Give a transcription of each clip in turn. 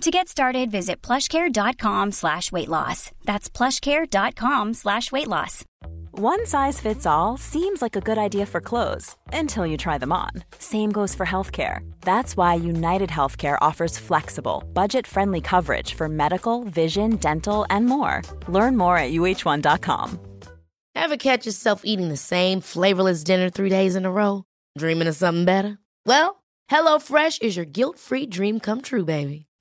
To get started, visit plushcare.com slash weight loss. That's plushcare.com slash weight loss. One size fits all seems like a good idea for clothes until you try them on. Same goes for healthcare. That's why United Healthcare offers flexible, budget friendly coverage for medical, vision, dental, and more. Learn more at uh1.com. Ever catch yourself eating the same flavorless dinner three days in a row? Dreaming of something better? Well, HelloFresh is your guilt free dream come true, baby.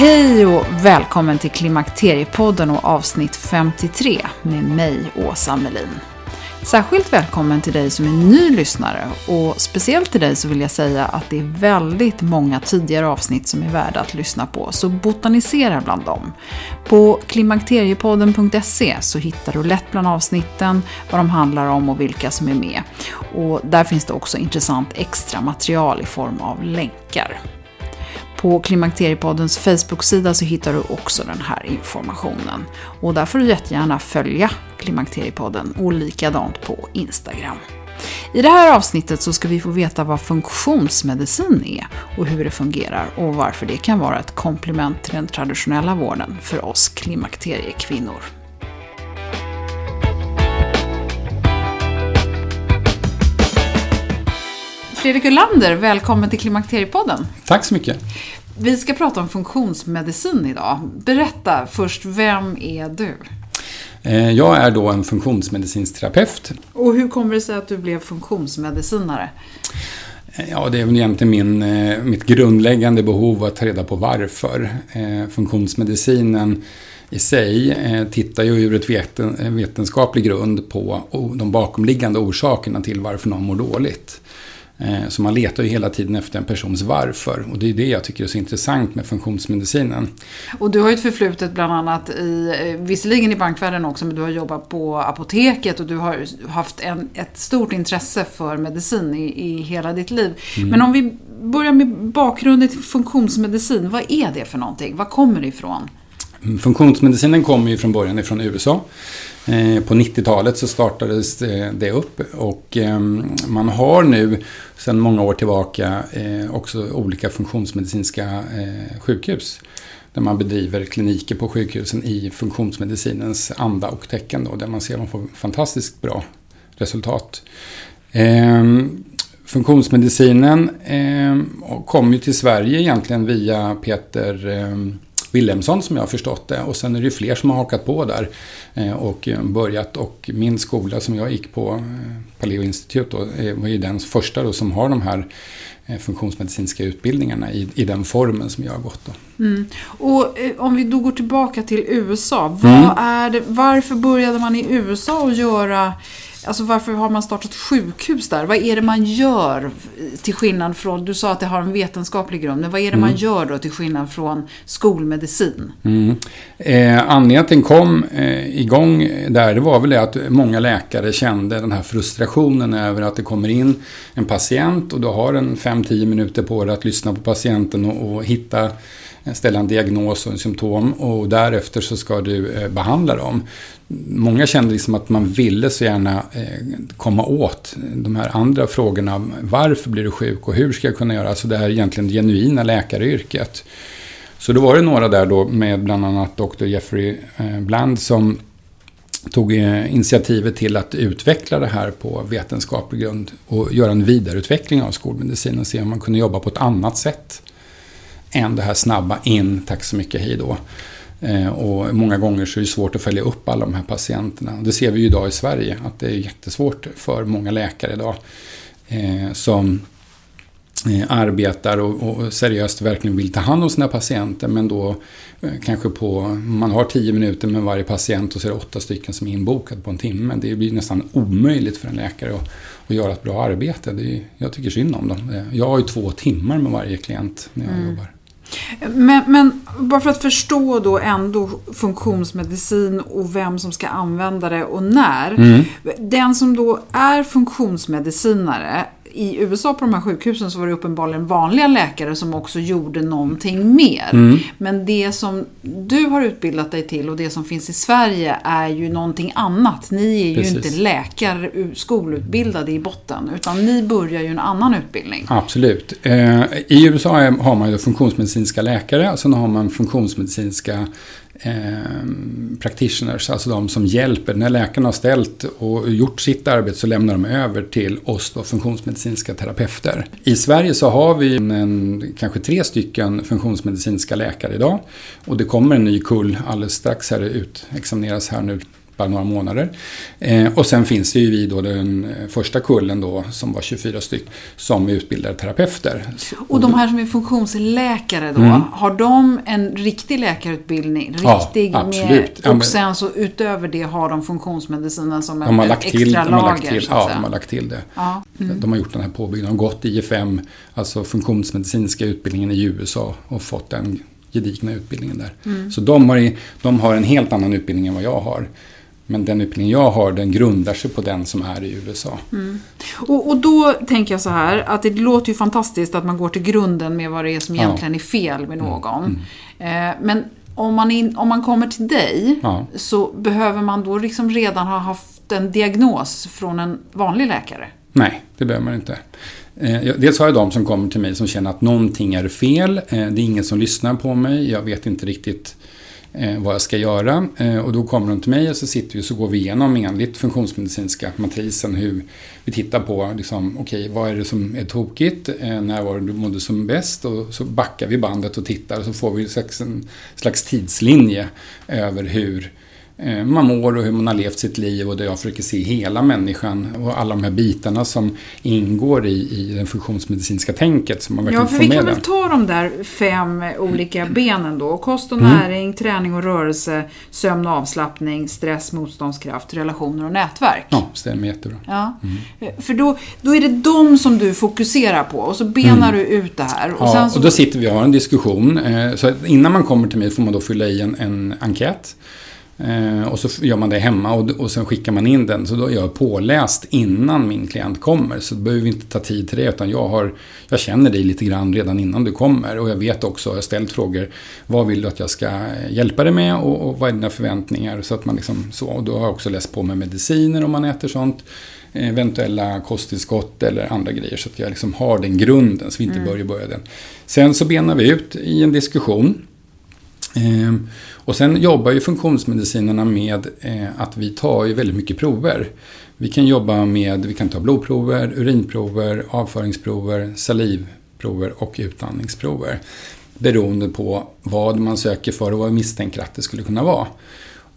Hej och välkommen till Klimakteriepodden och avsnitt 53 med mig, Åsa Melin. Särskilt välkommen till dig som är ny lyssnare och speciellt till dig så vill jag säga att det är väldigt många tidigare avsnitt som är värda att lyssna på, så botanisera bland dem. På klimakteriepodden.se så hittar du lätt bland avsnitten vad de handlar om och vilka som är med. Och där finns det också intressant extra material i form av länkar. På Klimakteriepoddens Facebook-sida så hittar du också den här informationen. Och där får du jättegärna följa Klimakteriepodden och likadant på Instagram. I det här avsnittet så ska vi få veta vad funktionsmedicin är och hur det fungerar och varför det kan vara ett komplement till den traditionella vården för oss klimakteriekvinnor. Fredrik Ullander, välkommen till Klimakteriepodden. Tack så mycket. Vi ska prata om funktionsmedicin idag. Berätta först, vem är du? Eh, jag är då en funktionsmedicinsk terapeut. Och hur kommer det sig att du blev funktionsmedicinare? Eh, ja, det är väl egentligen min, eh, mitt grundläggande behov att ta reda på varför. Funktionsmedicinen i sig tittar ju ur ett veten, vetenskaplig grund på de bakomliggande orsakerna till varför någon mår dåligt. Eh, så man letar ju hela tiden efter en persons varför. Och det är det jag tycker är så intressant med funktionsmedicinen. Och du har ju ett förflutet bland annat i, eh, visserligen i bankvärlden också, men du har jobbat på apoteket och du har haft en, ett stort intresse för medicin i, i hela ditt liv. Mm. Men om vi börjar med bakgrunden till funktionsmedicin, vad är det för någonting? Var kommer det ifrån? Mm, funktionsmedicinen kommer ju från början ifrån USA. Eh, på 90-talet så startades eh, det upp och ehm, man har nu sedan många år tillbaka eh, också olika funktionsmedicinska sjukhus. Där man bedriver kliniker på sjukhusen i funktionsmedicinens anda och tecken. Då, där man ser att man får fantastiskt bra resultat. Ehm, funktionsmedicinen ehm, kom ju till Sverige egentligen via Peter Wilhelmsson som jag har förstått det. Och sen är det ju fler som har hakat på där eh, och börjat. Och min skola som jag gick på, eh, Paleo Institute, då, eh, var ju den första då som har de här funktionsmedicinska utbildningarna i, i den formen som jag har gått. Då. Mm. Och om vi då går tillbaka till USA. Mm. det, varför började man i USA att göra Alltså varför har man startat sjukhus där? Vad är det man gör till skillnad från, du sa att det har en vetenskaplig grund, men vad är det mm. man gör då till skillnad från skolmedicin? Mm. Eh, anledningen att den kom eh, igång där, det var väl det att många läkare kände den här frustrationen över att det kommer in en patient och du har en 5-10 minuter på dig att lyssna på patienten och, och hitta Eh, ställa en diagnos och en symptom och därefter så ska du eh, behandla dem. Många kände liksom att man ville så gärna eh, komma åt de här andra frågorna. Varför blir du sjuk och hur ska jag kunna göra? Alltså det här egentligen genuina läkaryrket. Så då var det några där då med bland annat Dr. Jeffrey Bland som tog initiativet till att utveckla det här på vetenskaplig grund och göra en vidareutveckling av skolmedicin och se om man kunde jobba på ett annat sätt än det här snabba in, tack så mycket, hej då. Eh, och många gånger så är det svårt att följa upp alla de här patienterna. Det ser vi ju idag i Sverige, att det är jättesvårt för många läkare idag eh, som Eh, arbetar och, seriöst verkligen vill ta hand om sina patienter men då kanske på, man har tio minuter med varje patient och så är det åtta stycken som är inbokade på en timme. Det blir nästan omöjligt för en läkare att, att göra ett bra arbete. Det är, jag tycker synd om dem. Jag har ju två timmar med varje klient när jag mm. jobbar. Men, men, bara för att förstå då ändå funktionsmedicin och vem som ska använda det och när. Mm. Den som då är funktionsmedicinare i USA på de här sjukhusen så var det uppenbarligen vanliga läkare som också gjorde någonting mer. Mm. Men det som du har utbildat dig till och det som finns i Sverige är ju någonting annat. Ni är Precis. ju inte läkare, skolutbildade i botten, utan ni börjar ju en annan utbildning. Absolut. Eh, I USA har man ju funktionsmedicinska läkare, och sen har man funktionsmedicinska eh, practitioners, alltså de som hjälper. När läkarna har ställt och gjort sitt arbete så lämnar de över till oss då, funktionsmedicinska terapeuter. I Sverige så har vi en, kanske tre stycken funktionsmedicinska läkare idag. Och det kommer en ny kull alldeles strax här ut, examineras här nu bara några månader. Eh, och sen finns det ju vi då den eh, första kullen då som var 24 stycken som utbildar terapeuter. Och de här som är funktionsläkare då, mm. har de en riktig läkarutbildning? Riktig ja, absolut. Med, och sen så utöver det har de funktionsmedicinen som de ett extra till, lager? De har lagt till, ja, de har lagt till det. Ja. Mm. De har gjort den här påbyggnaden, de har gått IFM, alltså funktionsmedicinska utbildningen i USA och fått den gedigna utbildningen där. Mm. Så de har, de har en helt annan utbildning än vad jag har. Men den utbildning jag har den grundar sig på den som är i USA. Mm. Och, och, då tänker jag så här att det låter ju fantastiskt att man går till grunden med vad det är som ja. egentligen är fel med mm. någon. Mm. Eh, men om man, in, om man kommer till dig ja. så behöver man då liksom redan ha haft en diagnos från en vanlig läkare? Nej, det behöver man inte. Eh, dels har jag de som kommer till mig som känner att någonting är fel. Eh, det är ingen som lyssnar på mig. Jag vet inte riktigt eh, vad jag ska göra. Eh, och då kommer de till mig och så sitter vi och så går vi igenom enligt funktionsmedicinska matrisen hur vi tittar på liksom, okej, okay, vad är det som är tokigt? Eh, när var det du mådde som bäst? Och så backar vi bandet och tittar och så får vi en slags tidslinje över hur Eh, man mår och hur man har levt sitt liv och där jag försöker se hela människan och alla de här bitarna som ingår i, i det funktionsmedicinska tänket. Som man ja, för vi kan väl ta de där fem olika benen då. Kost och mm. näring, träning och rörelse, sömn och avslappning, stress, motståndskraft, relationer och nätverk. Ja, stämmer jättebra. Ja. Mm. Eh, för då, då är det de som du fokuserar på och så benar mm. du ut det här. Och, ja, så... och då sitter vi och har en diskussion. Eh, så innan man kommer till mig får man då fylla i en, en enkät. Eh, och så gör man det hemma och, och sen skickar man in den. Så då är jag påläst innan min klient kommer. Så då behöver vi inte ta tid till det. Utan jag, har, jag känner dig lite grann redan innan du kommer. Och jag vet också, jag har ställt frågor. Vad vill du att jag ska hjälpa dig med? Och, och vad är dina förväntningar? Så att man liksom så. Och då har jag också läst på med mediciner om man äter sånt eventuella kosttillskott eller andra grejer. Så att jag liksom har den grunden så vi inte mm. börjar börja den. Sen så benar vi ut i en diskussion. Eh, och sen jobbar ju funktionsmedicinerna med eh, att vi tar ju väldigt mycket prover. Vi kan jobba med, vi kan ta blodprover, urinprover, avföringsprover, salivprover och utandningsprover. Beroende på vad man söker för och vad vi misstänker att det skulle kunna vara.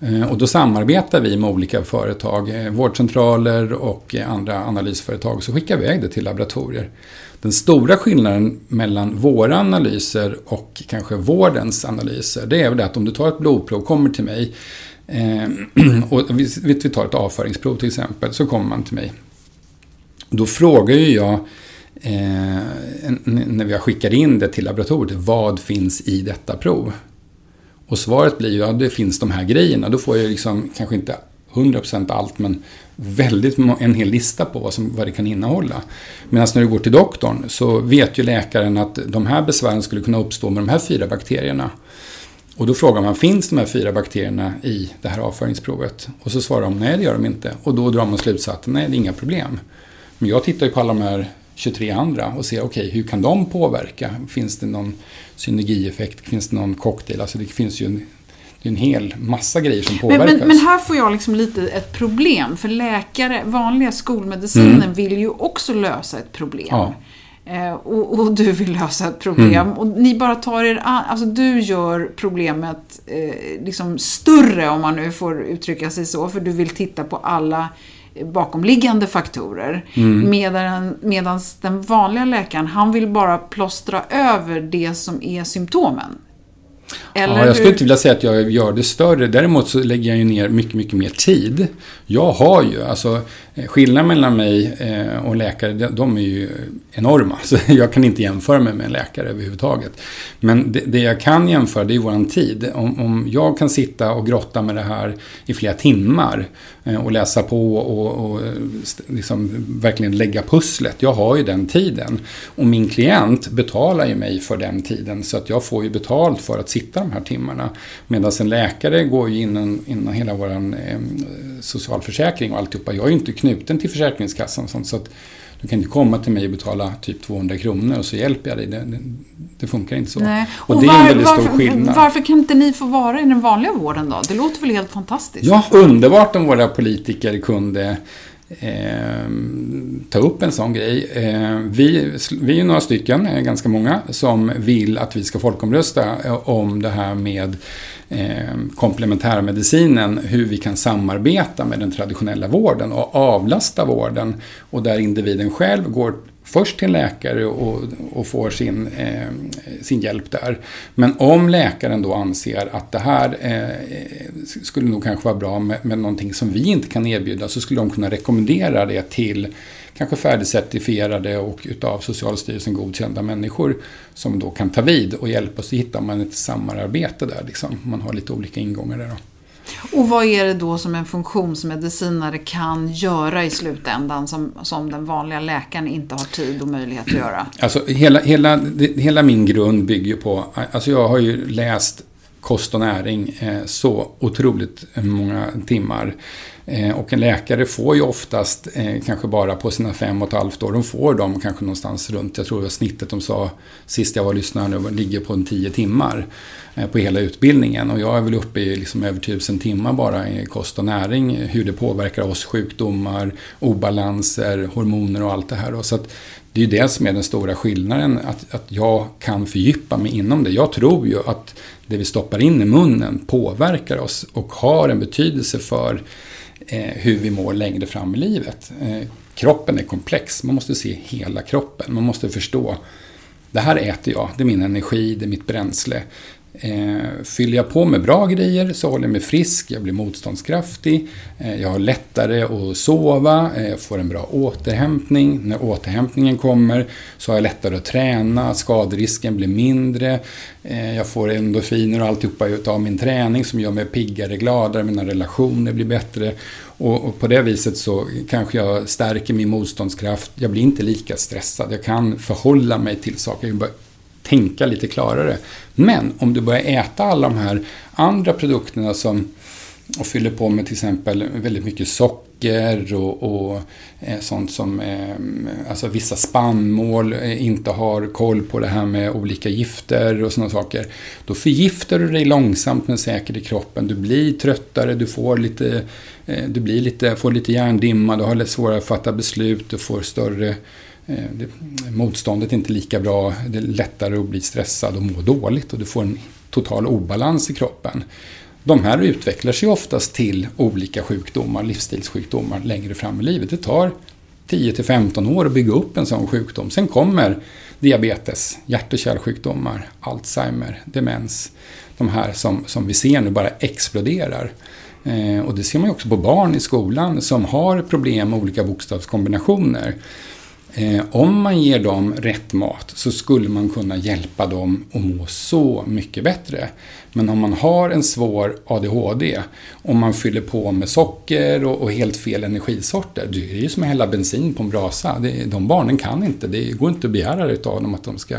Eh, och då samarbetar vi med olika företag, eh, vårdcentraler och eh, andra analysföretag, så skickar vi iväg det till laboratorier. Den stora skillnaden mellan våra analyser och kanske vårdens analyser, det är väl det att om du tar ett blodprov, kommer till mig, och vi, tar ett avföringsprov till exempel, så kommer man till mig. Då frågar ju jag, när vi skickar in det till laboratoriet, vad finns i detta prov? Och svaret blir ju, ja det finns de här grejerna. Då får jag liksom kanske inte 100% allt, men väldigt en hel lista på vad, som, vad det kan innehålla. Medan när du går till doktorn så vet ju läkaren att de här besvären skulle kunna uppstå med de här fyra bakterierna. Och då frågar man, finns de här fyra bakterierna i det här avföringsprovet? Och så svarar de, nej det gör de inte. Och då drar man slutsatsen, nej det är inga problem. Men jag tittar ju på alla de här 23 andra och ser, okej, okay, hur kan de påverka? Finns det någon synergieffekt? Finns det någon cocktail? Alltså det finns ju en en hel massa grejer som påverkas. Men, men, men, här får jag liksom lite ett problem. För läkare, vanliga skolmedicinen mm. vill ju också lösa ett problem. Ja. Eh, och, och, du vill lösa ett problem. Mm. Och ni bara tar er an, alltså du gör problemet eh, liksom större om man nu får uttrycka sig så. För du vill titta på alla bakomliggande faktorer. Mm. Medan, medans den vanliga läkaren, han vill bara plåstra över det som är symptomen. Eller ja, jag skulle inte vilja säga att jag gör det större. Däremot så lägger jag ju ner mycket, mycket mer tid. Jag har ju, alltså Eh, skillnaden mellan mig eh, och läkare, de är ju enorma. Så jag kan inte jämföra mig med en läkare överhuvudtaget. Men det, det jag kan jämföra, det är våran tid. Om, om jag kan sitta och grotta med det här i flera timmar eh, och läsa på och, och liksom verkligen lägga pusslet. Jag har ju den tiden. Och min klient betalar ju mig för den tiden. Så att jag får ju betalt för att sitta de här timmarna. Medan en läkare går ju innan inom hela vår socialförsäkring och alltihopa. Jag är ju inte knuten till Försäkringskassan. Sånt, så att du kan inte komma till mig och betala typ 200 kronor och så hjälper jag dig. Det, det, det funkar inte så. Nej. Och, och det var, är en väldigt varför, stor skillnad. Varför kan inte ni få vara i den vanliga vården då? Det låter väl helt fantastiskt? Ja, underbart om våra politiker kunde eh, ta upp en sån grej. Eh, vi, vi är några stycken, eh, ganska många, som vill att vi ska folkomrösta eh, om det här med eh, komplementärmedicinen, hur vi kan samarbeta med den traditionella vården och avlasta vården och där individen själv går först till läkare och, och får sin, eh, sin hjälp där. Men om läkaren då anser att det här eh, skulle nog kanske vara bra med, med någonting som vi inte kan erbjuda så skulle de kunna rekommendera det till kanske färdigcertifierade och utav Socialstyrelsen godkända människor som då kan ta vid och hjälpa oss att hitta man ett samarbete där. Liksom. Man har lite olika ingångar där. Då. Och vad är det då som en funktionsmedicinare kan göra i slutändan som, som den vanliga läkaren inte har tid och möjlighet att göra? Alltså hela, hela, hela min grund bygger på, alltså jag har ju läst kost och näring eh, så otroligt många timmar. Eh, och en läkare får ju oftast, eh, kanske bara på sina fem och ett halvt år, de får dem kanske någonstans runt, jag tror det var snittet de sa sist jag var lyssnare nu, ligger på en tio timmar eh, på hela utbildningen. Och jag är väl uppe i liksom över tusen timmar bara i kost och näring, hur det påverkar oss, sjukdomar, obalanser, hormoner och allt det här. Så det är ju det som är den stora skillnaden, att, att jag kan fördjupa mig inom det. Jag tror ju att det vi stoppar in i munnen påverkar oss och har en betydelse för Eh, hur vi mår längre fram i livet. Eh, kroppen är komplex, man måste se hela kroppen. Man måste förstå, det här äter jag, det är min energi, det är mitt bränsle. Eh, fyller jag på med bra grejer så håller jag mig frisk, jag blir motståndskraftig, eh, jag har lättare att sova, eh, jag får en bra återhämtning. När återhämtningen kommer så har jag lättare att träna, skaderisken blir mindre, eh, jag får endorfiner och alltihopa av min träning som gör mig piggare, gladare, mina relationer blir bättre. Och, och, på det viset så kanske jag stärker min motståndskraft, jag blir inte lika stressad, jag kan förhålla mig till saker, jag tänka lite klarare. Men om du börjar äta alla de här andra produkterna som och fyller på med till exempel väldigt mycket socker och, och eh, sånt som eh, alltså vissa spannmål eh, inte har koll på det här med olika gifter och sådana saker. Då förgiftar du dig långsamt men säkert i kroppen. Du blir tröttare, du får lite, du blir lite, får lite hjärndimma, du har lite svårare att fatta beslut, du får större Eh, det, motståndet är inte lika bra, det är lättare att bli stressad och må dåligt och du får en total obalans i kroppen. De här utvecklar sig oftast till olika sjukdomar, livsstilssjukdomar längre fram i livet. Det tar 10-15 år att bygga upp en sån sjukdom. Sen kommer diabetes, hjärt och kärlsjukdomar, Alzheimer, demens. De här som, som vi ser nu bara exploderar. Eh, och det ser man ju också på barn i skolan som har problem med olika bokstavskombinationer. Eh, om man ger dem rätt mat så skulle man kunna hjälpa dem att må så mycket bättre. Men om man har en svår ADHD, om man fyller på med socker och, och helt fel energisorter, det är ju som att hälla bensin på en brasa. Det, de barnen kan inte, det går inte att begära av dem att de ska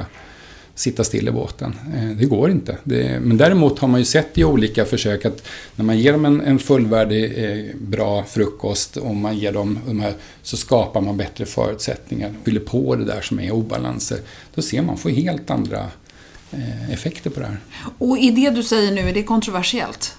sitta still i båten. Eh, det går inte. Det, men däremot har man ju sett i olika försök att när man ger dem en, en fullvärdig, eh, bra frukost och man ger dem de här, så skapar man bättre förutsättningar. Fyller på det där som är obalanser. Då ser man får helt andra eh, effekter på det här. Och är det du säger nu, är det kontroversiellt?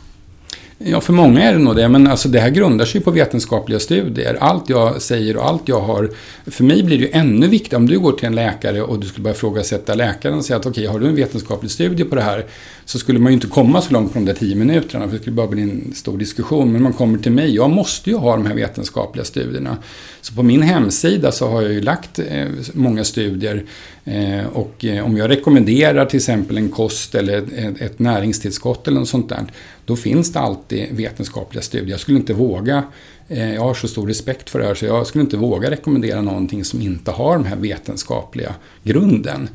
Ja, för många är det nog det. Men alltså det här grundar sig på vetenskapliga studier. Allt jag säger och allt jag har... För mig blir det ju ännu viktigare om du går till en läkare och du skulle börja ifrågasätta läkaren och säga att okej, okay, har du en vetenskaplig studie på det här? Så skulle man ju inte komma så långt på de där tio minuterna, för det skulle bara bli en stor diskussion. Men man kommer till mig, jag måste ju ha de här vetenskapliga studierna. Så på min hemsida så har jag ju lagt eh, många studier. Eh, och eh, om jag rekommenderar till exempel en kost eller ett, näringstillskott eller något sånt där, då finns det alltid vetenskapliga studier. Jag skulle inte våga eh, jag har så stor respekt för det här så jag skulle inte våga rekommendera någonting som inte har den här vetenskapliga grunden.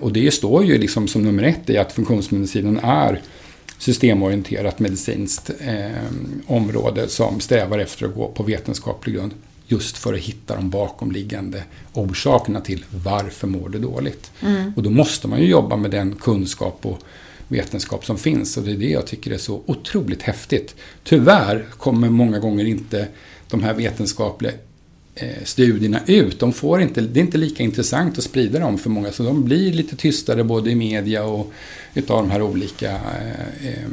Och det står ju liksom som nummer ett i att funktionsmedicinen är systemorienterat medicinskt eh, område som strävar efter att gå på vetenskaplig grund just för att hitta de bakomliggande orsakerna till varför mår du dåligt. Mm. Och då måste man ju jobba med den kunskap och vetenskap som finns. Och det är det jag tycker är så otroligt häftigt. Tyvärr kommer många gånger inte de här vetenskapliga eh, studierna ut. De får inte, det är inte lika intressant att sprida dem för många. Så de blir lite tystare både i media och utav de här olika eh, eh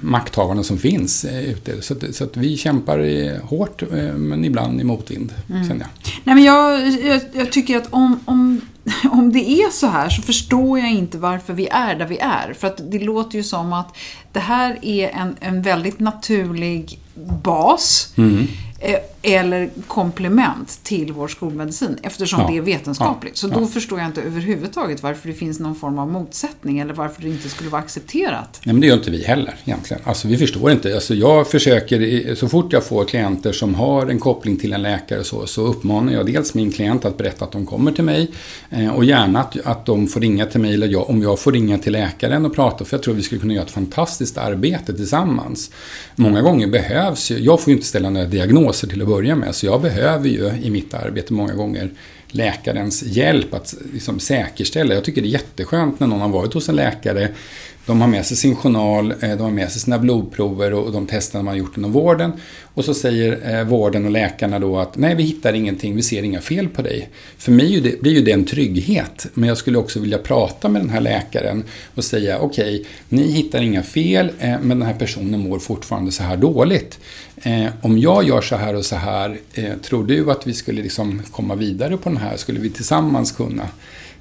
makthavarna som finns eh, ute. Så, att, så att vi kämpar hårt eh, men ibland i motvind. Mm. Känner jag. Nej, men jag, jag, jag, tycker att om, om, om det är så här så förstår jag inte varför vi är där vi är. För att det låter ju som att det här är en, en väldigt naturlig bas. Mm. Eh, eller komplement till vår skolmedicin eftersom ja, det är vetenskapligt. Ja, så då ja. förstår jag inte överhuvudtaget varför det finns någon form av motsättning eller varför det inte skulle vara accepterat. Nej, men det gör inte vi heller egentligen. Alltså, vi förstår inte. Alltså, jag försöker, så fort jag får klienter som har en koppling till en läkare så, så uppmanar jag dels min klient att berätta att de kommer till mig eh, och gärna att, att de får ringa till mig eller jag, om jag får ringa till läkaren och prata för jag tror vi skulle kunna göra ett fantastiskt arbete tillsammans. Många gånger behövs ju, jag får ju inte ställa några diagnoser till börja med så jag behöver ju i mitt arbete många gånger läkarens hjälp att liksom säkerställa. Jag tycker det är jätteskönt när någon har varit hos en läkare de har med sig sin journal, eh, de har med sig sina blodprover och de tester man har gjort inom vården. Och så säger eh, vården och läkarna då att nej, vi hittar ingenting, vi ser inga fel på dig. För mig blir ju det en trygghet, men jag skulle också vilja prata med den här läkaren och säga okej, okay, ni hittar inga fel, eh, men den här personen mår fortfarande så här dåligt. Om jag gör så här och så här, tror du att vi skulle liksom komma vidare på den här? Skulle vi tillsammans kunna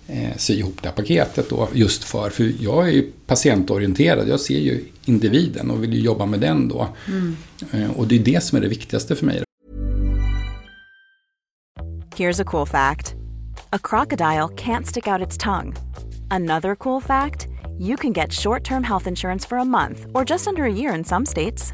eh, sy ihop det här paketet då just för, för jag är ju patientorienterad, jag ser ju individen och vill ju jobba med den då. Mm. Eh, och det är det som är det viktigaste för mig. Here's a cool fact. A crocodile can't stick out its tongue. Another cool fact, you can get short-term health insurance for a month or just under a year in some states.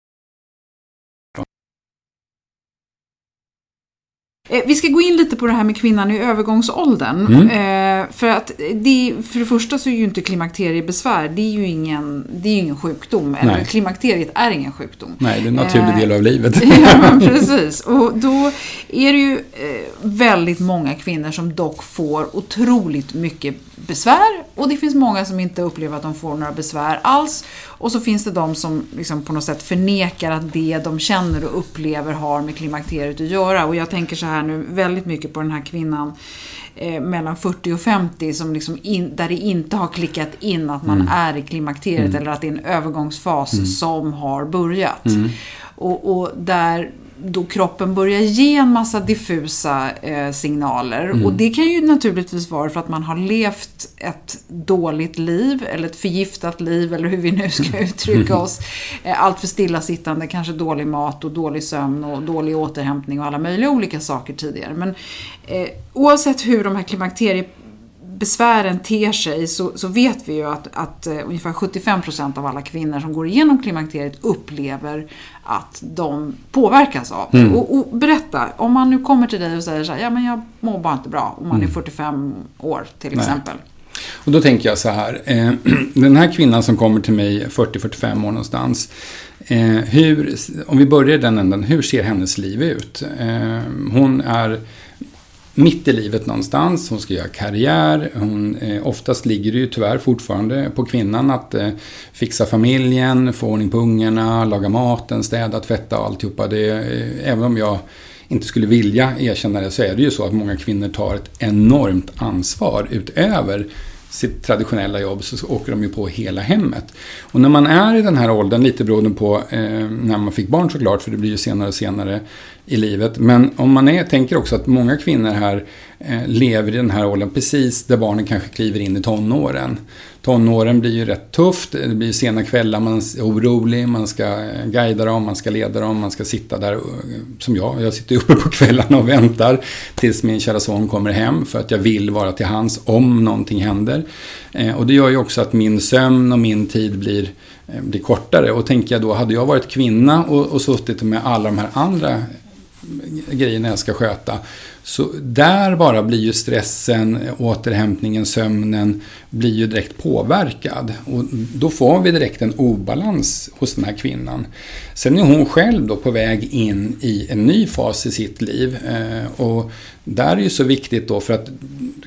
Vi ska gå in lite på det här med kvinnan i övergångsåldern. Mm. Eh, för att det, för det första så är ju inte klimakteriebesvär, det är ju ingen, det är ingen sjukdom. Nej. Eller klimakteriet är ingen sjukdom. Nej, det är en naturlig eh, del av livet. ja, precis. Och då är det ju väldigt många kvinnor som dock får otroligt mycket besvär och det finns många som inte upplever att de får några besvär alls. Och så finns det de som liksom på något sätt förnekar att det de känner och upplever har med klimakteriet att göra. Och jag tänker så här nu väldigt mycket på den här kvinnan eh, mellan 40 och 50 som liksom in, där det inte har klickat in att man mm. är i klimakteriet mm. eller att det är en övergångsfas mm. som har börjat. Mm. Och, och, där då kroppen börjar ge en massa diffusa eh, signaler. Mm. Och det kan ju naturligtvis vara för att man har levt ett dåligt liv, eller ett förgiftat liv, eller hur vi nu ska mm. uttrycka oss. Eh, allt för stillasittande, kanske dålig mat och dålig sömn och dålig återhämtning och alla möjliga olika saker tidigare. Men eh, oavsett hur de här klimakterie besvären ter sig så, så vet vi ju att, att uh, ungefär 75% av alla kvinnor som går igenom klimakteriet upplever att de påverkas av. Mm. Och, och, berätta, om man nu kommer till dig och säger så här, ja men jag mår bara inte bra, om man mm. är 45 år till exempel. Nej. Och då tänker jag så här, eh, den här kvinnan som kommer till mig 40-45 år någonstans, eh, hur, om vi börjar i den änden, hur ser hennes liv ut? Eh, hon är mitt i livet någonstans. Hon ska göra karriär. Hon, eh, oftast ligger det ju tyvärr fortfarande på kvinnan att eh, fixa familjen, få ordning på ungarna, laga maten, städa, tvätta och alltihopa. Det, eh, även om jag inte skulle vilja erkänna det så är det ju så att många kvinnor tar ett enormt ansvar utöver sitt traditionella jobb så åker de ju på hela hemmet. Och när man är i den här åldern, lite beroende på eh, när man fick barn såklart, för det blir ju senare och senare i livet. Men om man är, tänker också att många kvinnor här eh, lever i den här åldern precis där barnen kanske kliver in i tonåren. Tonåren blir ju rätt tufft, det blir sena kvällar, man är orolig, man ska eh, guida dem, man ska leda dem, man ska sitta där eh, som jag. Jag sitter uppe på kvällarna och väntar tills min kära son kommer hem för att jag vill vara till hands om någonting händer. Eh, och det gör ju också att min sömn och min tid blir blir kortare. Och tänker jag då, hade jag varit kvinna och, och suttit med alla de här andra grejerna jag ska sköta. Så där bara blir ju stressen, återhämtningen, sömnen blir ju direkt påverkad. Och då får vi direkt en obalans hos den här kvinnan. Sen är hon själv då på väg in i en ny fas i sitt liv. Eh, och där är ju så viktigt då för att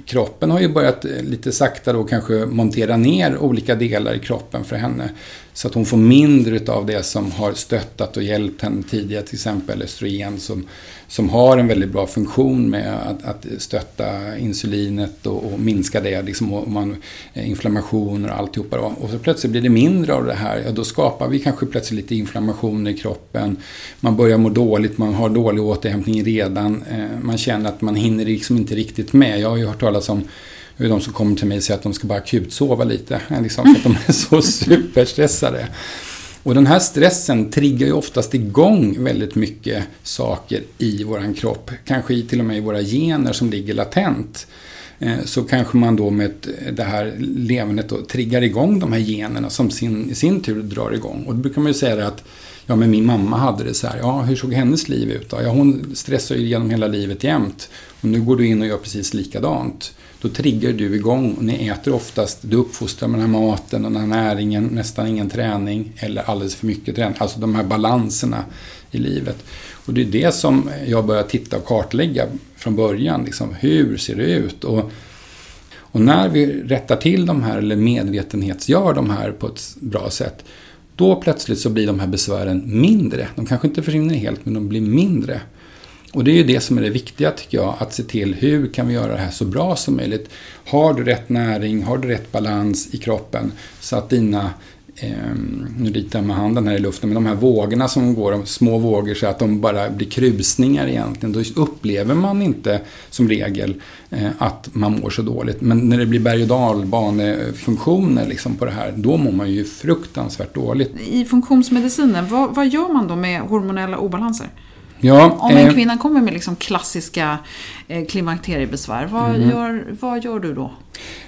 kroppen har ju börjat lite sakta då kanske montera ner olika delar i kroppen för henne. Så att hon får mindre av det som har stöttat och hjälpt henne tidigare, till exempel östrogen som, som har en väldigt bra funktion med att, att stötta insulinet och, och minska det, liksom, och man, eh, inflammation och alltihopa. Då. Och så plötsligt blir det mindre av det här, ja, då skapar vi kanske plötsligt lite inflammation i kroppen. Man börjar må dåligt, man har dålig återhämtning redan, eh, man känner att man hinner liksom inte riktigt med. Jag har ju hört talas om det är de som kommer till mig och säger att de ska bara akutsova lite. Liksom, för att de är så superstressade. Och den här stressen triggar ju oftast igång väldigt mycket saker i våran kropp. Kanske till och med i våra gener som ligger latent. Eh, så kanske man då med det här levandet då triggar igång de här generna som sin, i sin tur drar igång. Och då brukar man ju säga att ja men min mamma hade det så här, ja hur såg hennes liv ut då? Ja hon stressar ju genom hela livet jämt. Och nu går du in och gör precis likadant då triggar du igång och ni äter oftast, du uppfostrar med den här maten och den här näringen, nästan ingen träning eller alldeles för mycket träning. Alltså de här balanserna i livet. Och det är det som jag börjar titta och kartlägga från början. Liksom, hur ser det ut? Och, och när vi rättar till de här, eller medvetenhetsgör de här på ett bra sätt, då plötsligt så blir de här besvären mindre. De kanske inte försvinner helt, men de blir mindre. Och det är ju det som är det viktiga tycker jag, att se till hur kan vi göra det här så bra som möjligt. Har du rätt näring, har du rätt balans i kroppen så att dina eh, nu ritar jag med handen här i luften, men de här vågorna som går, de små vågor så att de bara blir krusningar egentligen, då upplever man inte som regel eh, att man mår så dåligt. Men när det blir berg och dalbanefunktioner liksom på det här, då mår man ju fruktansvärt dåligt. I funktionsmedicinen, vad, vad gör man då med hormonella obalanser? Ja, Om en eh, kvinna kommer med liksom klassiska eh, klimakteriebesvär, vad, Mm. gör, vad gör du då?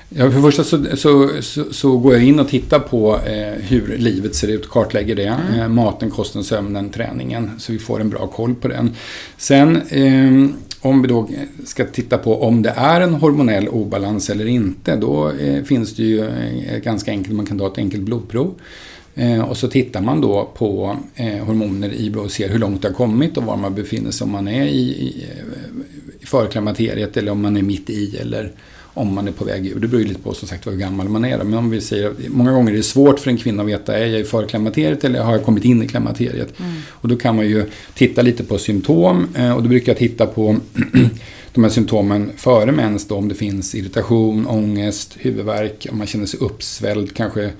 Ja, för det första så, så, så, så går jag in och tittar på eh, hur livet ser ut, kartlägger det. Eh, maten, kosten, sömnen, träningen. Så vi får en bra koll på den. Sen eh, om vi då ska titta på om det är en hormonell obalans eller inte. Då eh, finns det ju eh, ganska enkelt, man kan ta ett enkelt blodprov. Eh, och så tittar man då på eh, hormoner i blod och ser hur långt det har kommit och var man befinner sig. Om man är i, i, i förklimakteriet eller om man är mitt i eller om man är på väg ur. Det beror ju lite på som sagt hur gammal man är. Men om vi säger många gånger är det svårt för en kvinna att veta, är jag i förklimakteriet eller har jag kommit in i klimakteriet? Och då kan man ju titta lite på symptom eh, och då brukar jag titta på de här symptomen före mens då, om det finns irritation, ångest, huvudvärk, om man känner sig uppsvälld, kanske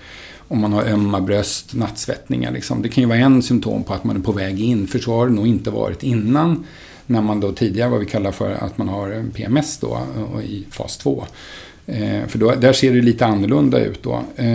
om man har ömma bröst, nattsvettningar. Liksom. Det kan ju vara en symptom på att man är på väg in, för så har det nog inte varit innan. När man då tidigare, vad vi kallar för att man har PMS då, i fas 2. Eh, för då, där ser det lite annorlunda ut då. Eh,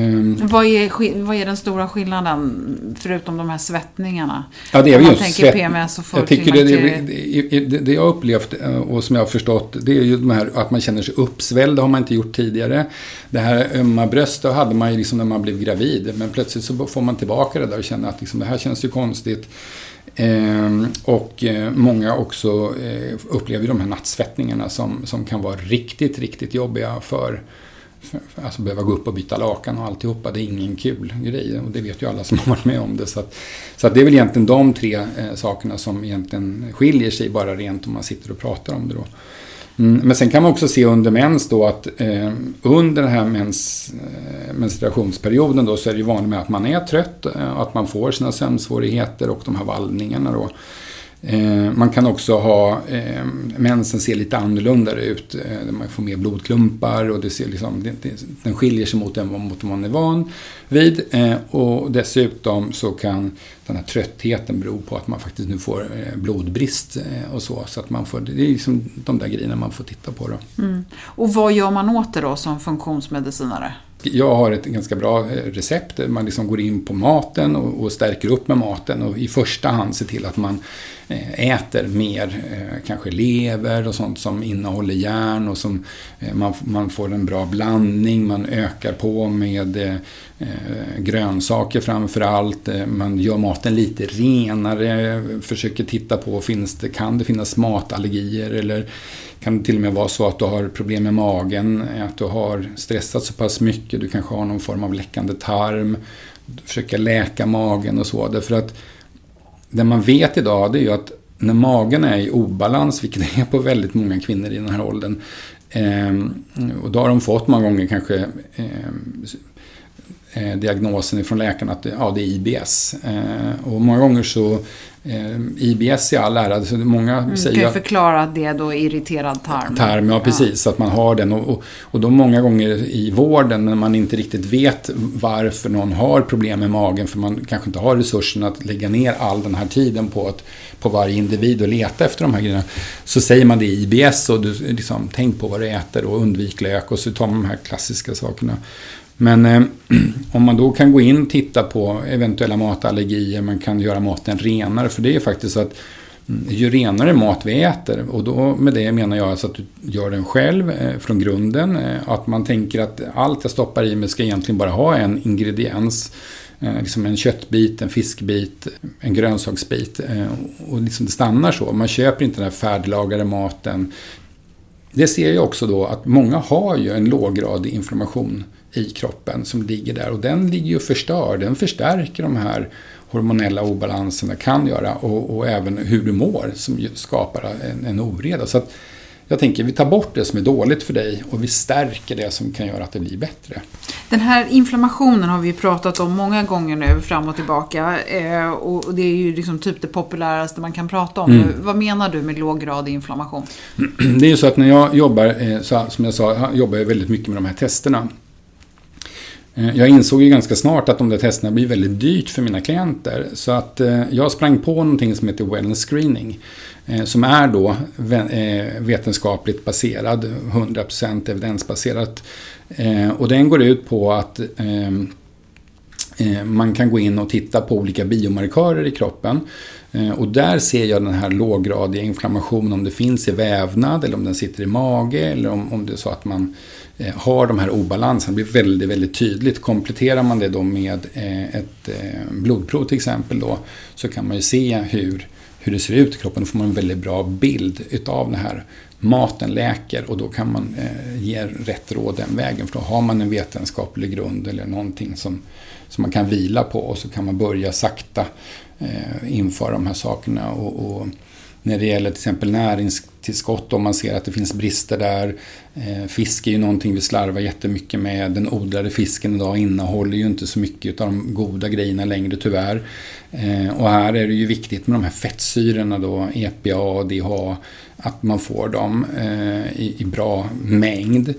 Vad är, vad är den stora skillnaden, förutom de här svettningarna? Ja, det är Om man tänker svett- PMS och Jag tycker det, det, det, det, det jag har upplevt eh, och som jag har förstått, det är ju de här att man känner sig uppsvälld, det har man inte gjort tidigare. Det här ömma bröst, då hade man ju liksom när man blev gravid, men plötsligt så får man tillbaka det där och känner att liksom, det här känns ju konstigt. Ehm, och eh, många också eh, upplever de här nattsvettningarna som, som kan vara riktigt, riktigt jobbiga för för- för- Alltså behöva gå upp och byta lakan och alltihopa, det är ingen kul grej. Och det vet ju alla som har varit med om det. Så, att, så att det är väl egentligen de tre eh, sakerna som egentligen skiljer sig bara rent om man sitter och pratar om det då. Mm, men sen kan man också se under mens då att eh, under den här mens, eh, menstruationsperioden då så är det ju vanligt med att man är trött, eh, att man får sina sömnsvårigheter och de här vallningarna då. Eh, man kan också ha, eh, mensen ser lite annorlunda ut. Eh, man får mer blodklumpar och det ser liksom, det, det, den skiljer sig mot den mot vad man är van vid. Eh, och dessutom så kan den här tröttheten bero på att man faktiskt nu får eh, blodbrist eh, och så. Så att man får, det är liksom de där grejerna man får titta på då. Och vad gör man åt det då som funktionsmedicinare? Jag har ett ganska bra eh, recept man liksom går in på maten och, och stärker upp med maten och i första hand ser till att man äter mer, kanske lever och sånt som innehåller järn och som man, man får en bra blandning, man ökar på med Eh, grönsaker framför allt, eh, man gör maten lite renare, försöker titta på, finns det, kan det finnas matallergier? Eller kan det till och med vara så att du har problem med magen, att du har stressat så pass mycket, du kanske har någon form av läckande tarm, försöka läka magen och så. Därför att det man vet idag det är ju att när magen är i obalans, vilket det är på väldigt många kvinnor i den här åldern, eh, och då har de fått många gånger kanske eh, diagnosen från läkaren att ja, det är IBS. Eh, och många gånger så, eh, IBS i all ära, så många Mm, säger kan ju förklara att det är då irriterad tarm. tarm, ja precis, så att man har den. Och, och, och då många gånger i vården när man inte riktigt vet varför någon har problem med magen, för man kanske inte har resurserna att lägga ner all den här tiden på, att, på varje individ och leta efter de här grejerna. Så säger man det i IBS och du, liksom, tänk på vad du äter och undvik lök och så tar man de här klassiska sakerna. Men eh, om man då kan gå in och titta på eventuella matallergier, man kan göra maten renare, för det är ju faktiskt så att mm, ju renare mat vi äter, och då med det menar jag alltså att du gör den själv eh, från grunden. Eh, att man tänker att allt jag stoppar i mig ska egentligen bara ha en ingrediens. Eh, liksom en köttbit, en fiskbit, en grönsaksbit. Eh, och liksom det stannar så. Man köper inte den här färdiglagade maten. Det ser jag också då att många har ju en låggradig inflammation i kroppen som ligger där och den ligger ju och förstör. Den förstärker de här hormonella obalanserna kan göra och, och även hur du mår som skapar en, en oreda. Så att jag tänker vi tar bort det som är dåligt för dig och vi stärker det som kan göra att det blir bättre. Den här inflammationen har vi pratat om många gånger nu, fram och tillbaka. Eh, och det är ju liksom typ det populäraste man kan prata om Mm. Vad menar du med låggradig inflammation? Det är ju så att när jag jobbar, eh, som jag sa, jag jobbar jag väldigt mycket med de här testerna. Eh, jag insåg ju ganska snart att de där testerna blir väldigt dyrt för mina klienter. Så att eh, jag sprang på någonting som heter wellness screening. Eh, som är då vetenskapligt baserad, 100% evidensbaserat. Och den går ut på att ehm, man kan gå in och titta på olika biomarkörer i kroppen. Och där ser jag den här låggradiga inflammationen, om det finns i vävnad eller om den sitter i mage eller om, om det är så att man Eh, har de här obalanserna blir väldigt, väldigt tydligt. Kompletterar man det då med eh, ett eh, blodprov till exempel då, så kan man ju se hur, hur det ser ut i kroppen. Då får man en väldigt bra bild utav det här. Maten läker och då kan man ge rätt råd den vägen. För då har man en vetenskaplig grund eller någonting som, som man kan vila på och så kan man börja sakta införa de här sakerna. och, och när det gäller till exempel närings näringstillskott, om man ser att det finns brister där. Eh, fisk är ju någonting vi slarvar jättemycket med. Den odlade fisken idag innehåller ju inte så mycket av de goda grejerna längre tyvärr. Eh, och här är det ju viktigt med de här fettsyrorna då, EPA och DHA, att man får dem eh, i, bra mängd.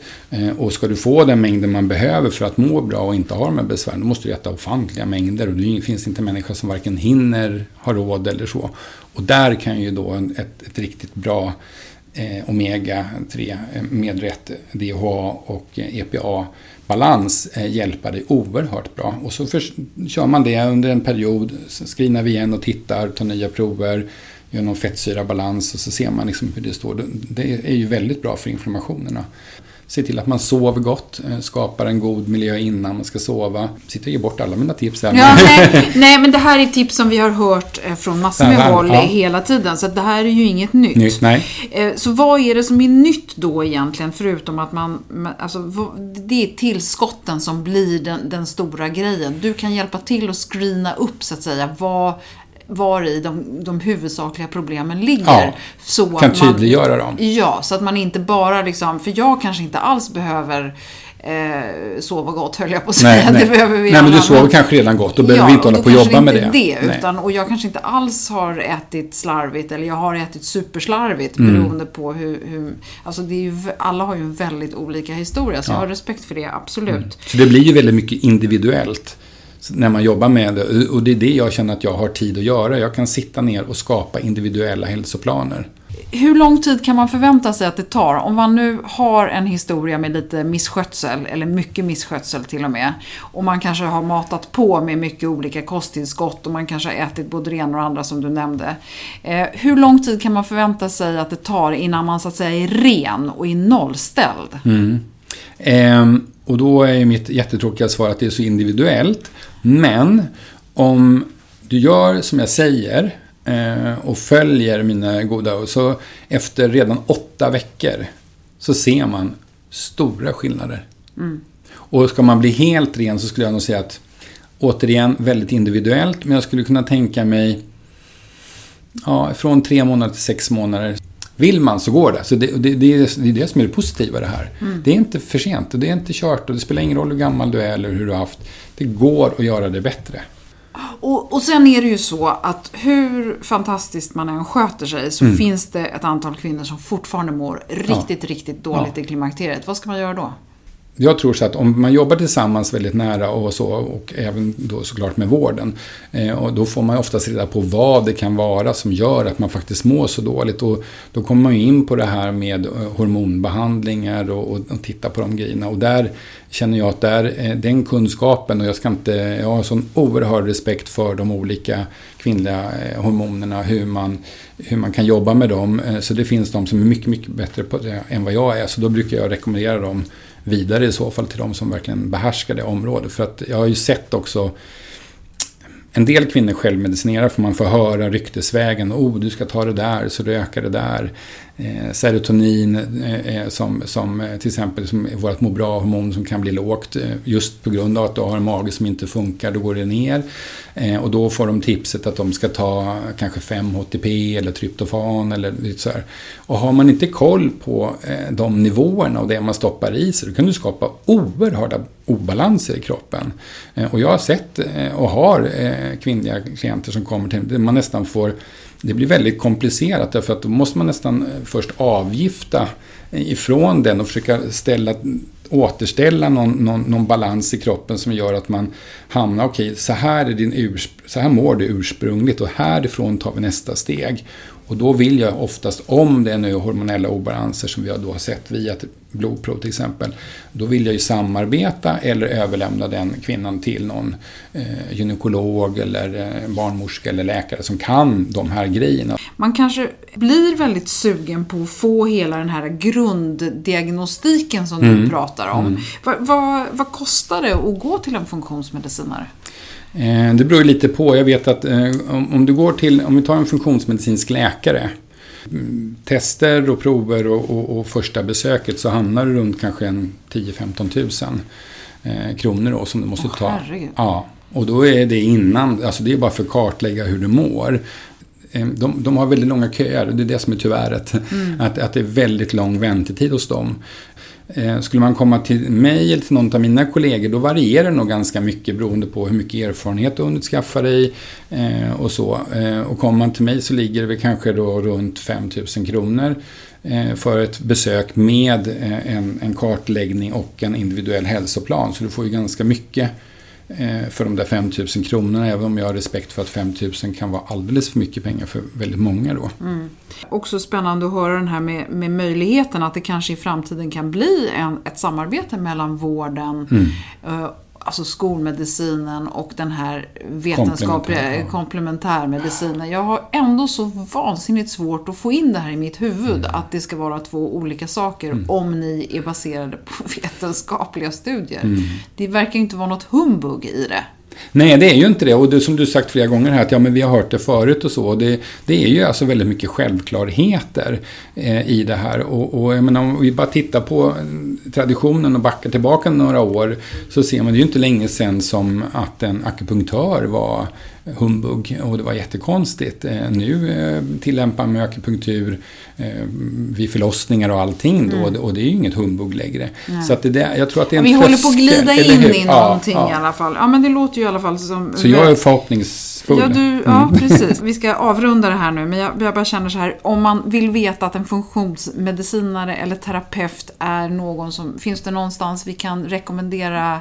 Och ska du få den mängden man behöver för att må bra och inte ha de här besvären, då måste du äta ofantliga mängder. Och det finns inte människa som varken hinner, har råd eller så. Och där kan ju då ett, ett riktigt bra eh, Eh, omega-3 eh, medrätt med rätt DHA och EPA balans eh, eh hjälpa dig oerhört bra. Och så för, kör man det under en period, screenar vi igen och tittar, tar nya prover, gör någon fettsyrabalans och så ser man liksom hur det står. Det är ju väldigt bra för inflammationerna. Se till att man sover gott, eh, skapar en god miljö innan man ska sova. Sitter och ger bort alla mina tips här. Ja, nej, nej, men det här är tips som vi har hört eh, från massor med håll ja. hela tiden. Så det här är ju inget nytt. nytt nej. Eh, så vad är det som är nytt då egentligen? Förutom att man, alltså, det är tillskotten som blir den, den stora grejen. Du kan hjälpa till att screena upp så att säga. Vad var i de, de huvudsakliga problemen ligger. Ja, så kan tydliggöra dem. Ja, så att man inte bara liksom, för jag kanske inte alls behöver eh, sova gott höll jag på att säga. Nej, nej. Det behöver vi nej men du sover kanske redan gott. Då behöver ja, vi inte hålla på och jobba med det. det utan, och jag kanske inte alls har ätit slarvigt eller jag har ätit superslarvigt mm. beroende på hur, hur alltså det är ju, alla har ju en väldigt olika historia. Så ja. jag har respekt för det, absolut. Mm. Så det blir ju väldigt mycket individuellt när man jobbar med det. Och det är det jag känner att jag har tid att göra. Jag kan sitta ner och skapa individuella hälsoplaner. Hur lång tid kan man förvänta sig att det tar? Om man nu har en historia med lite misskötsel, eller mycket misskötsel till och med, och man kanske har matat på med mycket olika kosttillskott och man kanske har ätit både det ena och andra som du nämnde. Eh, hur lång tid kan man förvänta sig att det tar innan man så att säga är ren och är nollställd? Mm. Eh, och då är mitt jättetråkiga svar att det är så individuellt. Men om du gör som jag säger eh, och följer mina goda råd så efter redan åtta veckor så ser man stora skillnader. Mm. Och ska man bli helt ren så skulle jag nog säga att återigen väldigt individuellt men jag skulle kunna tänka mig ja, från tre månader till sex månader. Vill man så går det. Så det, det, det, är, det är det som är det positiva det här. Mm. Det är inte för sent, det är inte kört och det spelar ingen roll hur gammal du är eller hur du har haft. Det går att göra det bättre. Och, och sen är det ju så att hur fantastiskt man än sköter sig så mm. finns det ett antal kvinnor som fortfarande mår riktigt, ja. riktigt dåligt ja. i klimakteriet. Vad ska man göra då? Jag tror så att om man jobbar tillsammans väldigt nära och så, och även då såklart med vården, eh, och då får man oftast reda på vad det kan vara som gör att man faktiskt mår så dåligt. Och då kommer man ju in på det här med eh, hormonbehandlingar och, och, och titta på de grejerna. Och där känner jag att där, eh, den kunskapen, och jag ska inte, jag har sån oerhörd respekt för de olika kvinnliga eh, hormonerna, hur man, hur man kan jobba med dem. Eh, så det finns de som är mycket, mycket bättre på det än vad jag är. Så då brukar jag rekommendera dem vidare i så fall till de som verkligen behärskar det området. För att jag har ju sett också en del kvinnor självmedicinerar för man får höra ryktesvägen. Oh, du ska ta det där så du ökar det där Eh, serotonin eh, eh, som, som eh, till exempel som vårt må bra-hormon som kan bli lågt eh, just på grund av att du har en mage som inte funkar, då går det ner. Eh, och då får de tipset att de ska ta kanske 5-HTP eller tryptofan eller lite så här. Och har man inte koll på de nivåerna och det man stoppar i sig, då kan du skapa oerhörda obalanser i kroppen. och jag har sett och har kvinnliga klienter som kommer till mig, man nästan får det blir väldigt komplicerat därför att då måste man nästan först avgifta ifrån den och försöka ställa återställa någon, någon, någon, balans i kroppen som gör att man hamnar, okej, okay, så, här är din så här mår du ursprungligt och härifrån tar vi nästa steg. Och då vill jag oftast, om det är nu hormonella obalanser som vi då har sett via ett blodprov till exempel, då vill jag ju samarbeta eller överlämna den kvinnan till någon eh, gynekolog eller eh, barnmorska eller läkare som kan de här grejerna. Man kanske blir väldigt sugen på att få hela den här grunddiagnostiken som mm. du pratar om. Mm. Vad, vad, vad kostar det att gå till en funktionsmedicinare? Eh, det beror lite på. Jag vet att eh, om du går till, om vi tar en funktionsmedicinsk läkare. Mm, tester och prover och, och, och första besöket så hamnar det runt kanske en 10-15 tusen eh, kronor då som du måste oh, ta. Herregud. Ja, och då är det innan, alltså det är bara för att kartlägga hur du mår. De, de, har väldigt långa köer, det är det som är tyvärret. Mm. Att, att det är väldigt lång väntetid hos dem. Eh, skulle man komma till mig eller till någon av mina kollegor då varierar det nog ganska mycket beroende på hur mycket erfarenhet du hunnit skaffa dig eh, och så. Eh, och kommer man till mig så ligger det väl kanske då runt 5000 kronor för ett besök med en, en kartläggning och en individuell hälsoplan. Så du får ju ganska mycket för de där 5 000 kronorna. Även om jag har respekt för att 5 000 kan vara alldeles för mycket pengar för väldigt många då. Mm. Också spännande att höra den här med, med möjligheten att det kanske i framtiden kan bli en, ett samarbete mellan vården mm. Alltså skolmedicinen och den här vetenskapliga komplementärmedicinen. Jag har ändå så vansinnigt svårt att få in det här i mitt huvud, mm. att det ska vara två olika saker mm. om ni är baserade på vetenskapliga studier. Mm. Det verkar inte vara något humbug i det. Nej, det är ju inte det. Och det som du sagt flera gånger här, att ja, men vi har hört det förut och så. Det, det är ju alltså väldigt mycket självklarheter eh, i det här. Och, och jag menar, om vi bara tittar på eh, traditionen och backar tillbaka några år så ser man det ju inte länge sedan som att en akupunktör var humbug och det var jättekonstigt. Eh, nu eh, tillämpar man akupunktur eh, vid förlossningar och allting då mm. och det är ju inget humbug längre. Nej. Så att det där, jag tror att det är en Vi håller på att glida in i någonting ja, ja. i alla fall. Ja men det låter ju i alla fall som... Så jag är förhoppnings full. Ja, du, ja mm. precis. Vi ska avrunda det här nu, men jag, jag bara känner så här. Om man vill veta att en funktionsmedicinare eller terapeut är någon som... Finns det någonstans vi kan rekommendera?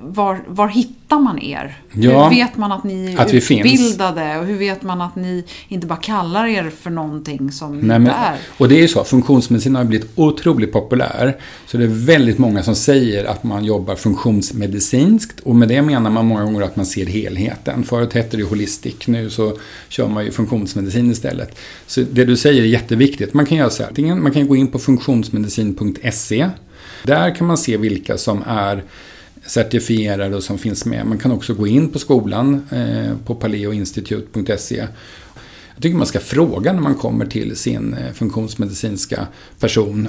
Var, var hittar man er? Ja, hur vet man att ni är att utbildade? Och hur vet man att ni inte bara kallar er för någonting som Nej, inte är? Och det är ju så, funktionsmedicin har blivit otroligt populär. Så det är väldigt många som säger att man jobbar funktionsmedicinskt. Och med det menar man många gånger att man ser helheten. Förut hette det holistic. Nu så kör man ju funktionsmedicin istället. Så det du säger är jätteviktigt. Man kan göra så här. Man kan gå in på funktionsmedicin.se. Där kan man se vilka som är certifierade och som finns med. Man kan också gå in på skolan eh, på paleoinstitut.se. Jag tycker man ska fråga när man kommer till sin eh, funktionsmedicinska person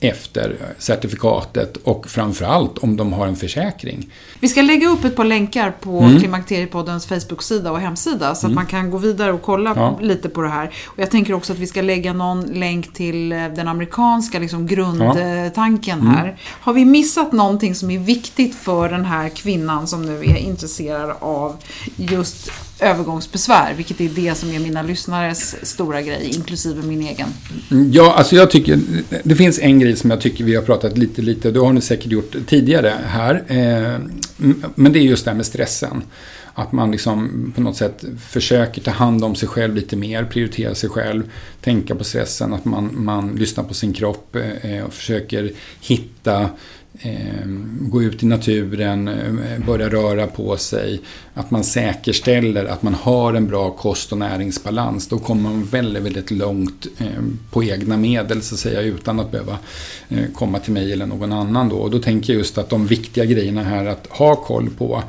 efter certifikatet och framförallt om de har en försäkring. Vi ska lägga upp ett par länkar på mm. Klimakteriepoddens Facebook-sida och hemsida så att mm. man kan gå vidare och kolla ja. lite på det här. Och jag tänker också att vi ska lägga någon länk till eh, den amerikanska liksom, grundtanken ja. mm. här. Har vi missat någonting som är viktigt för den här kvinnan som nu är intresserad av just övergångsbesvär, vilket är det som är mina lyssnares stora grej, inklusive min egen. Mm, ja, alltså jag tycker, det finns en grej som jag tycker vi har pratat lite, lite, det har ni säkert gjort tidigare här, eh, men det är just det här med stressen. Att man liksom på något sätt försöker ta hand om sig själv lite mer, prioritera sig själv, tänka på stressen, att man, man lyssnar på sin kropp eh, och försöker hitta Eh, gå ut i naturen, eh, börja röra på sig. Att man säkerställer att man har en bra kost och näringsbalans. Då kommer man väldigt, väldigt långt eh, på egna medel så att säga utan att behöva komma till mig eller någon annan. Då. Och då tänker jag just att de viktiga grejerna här att ha koll på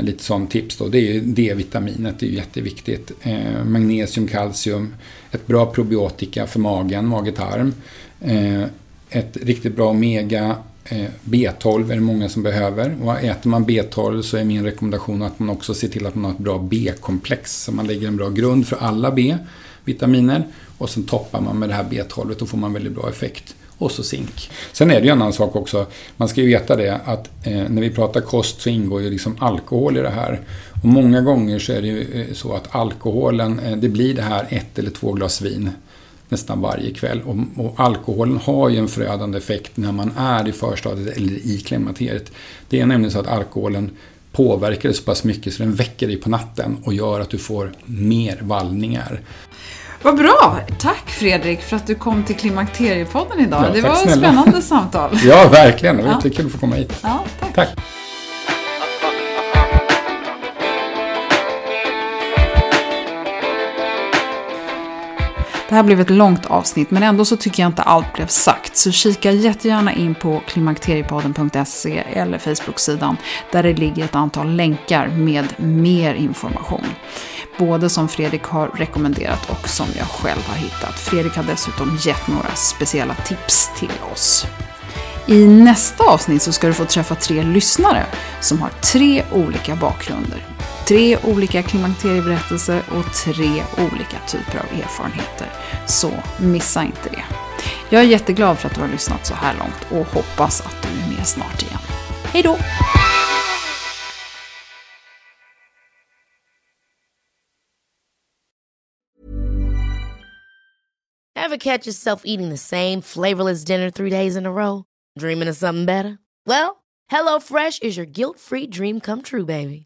lite som tips då, det är D-vitaminet, det är jätteviktigt. Magnesium, kalcium, ett bra probiotika för magen, mage-tarm. Ett riktigt bra omega Eh, B12 är det många som behöver. Och äter man B12 så är min rekommendation att man också ser till att man har ett bra B-komplex. Så man lägger en bra grund för alla B-vitaminer. Och sen toppar man med det här B12 och då får man väldigt bra effekt. Och så zink. Sen är det ju en annan sak också. Man ska ju veta det att eh, när vi pratar kost så ingår ju liksom alkohol i det här. Och många gånger så är det ju eh, så att alkoholen, eh, det blir det här ett eller två glas vin nästan varje kväll. Och, och, alkoholen har ju en förödande effekt när man är i förstadiet eller i klimakteriet. Det är nämligen så att alkoholen påverkar dig så pass mycket så den väcker dig på natten och gör att du får mer vallningar. Vad bra! Tack Fredrik för att du kom till Klimakteriepodden idag. Ja, det var ett spännande samtal. Ja, verkligen. Det var Ja. jättekul att få komma hit. Ja, tack. Tack. Det här blev ett långt avsnitt men ändå så tycker jag inte allt blev sagt. Så kika jättegärna in på klimakteriepodden.se eller Facebook-sidan där det ligger ett antal länkar med mer information. Både som Fredrik har rekommenderat och som jag själv har hittat. Fredrik har dessutom gett några speciella tips till oss. I nästa avsnitt så ska du få träffa tre lyssnare som har tre olika bakgrunder. Tre olika klimakterieberättelser och tre olika typer av erfarenheter. Så missa inte det. Jag är jätteglad för att du har lyssnat så här långt och hoppas att du är med snart igen. Hej då! Have catch yourself eating the same flavorless dinner three days in a row? Dreaming of something better? Well, HelloFresh is your guilt-free dream come true, baby.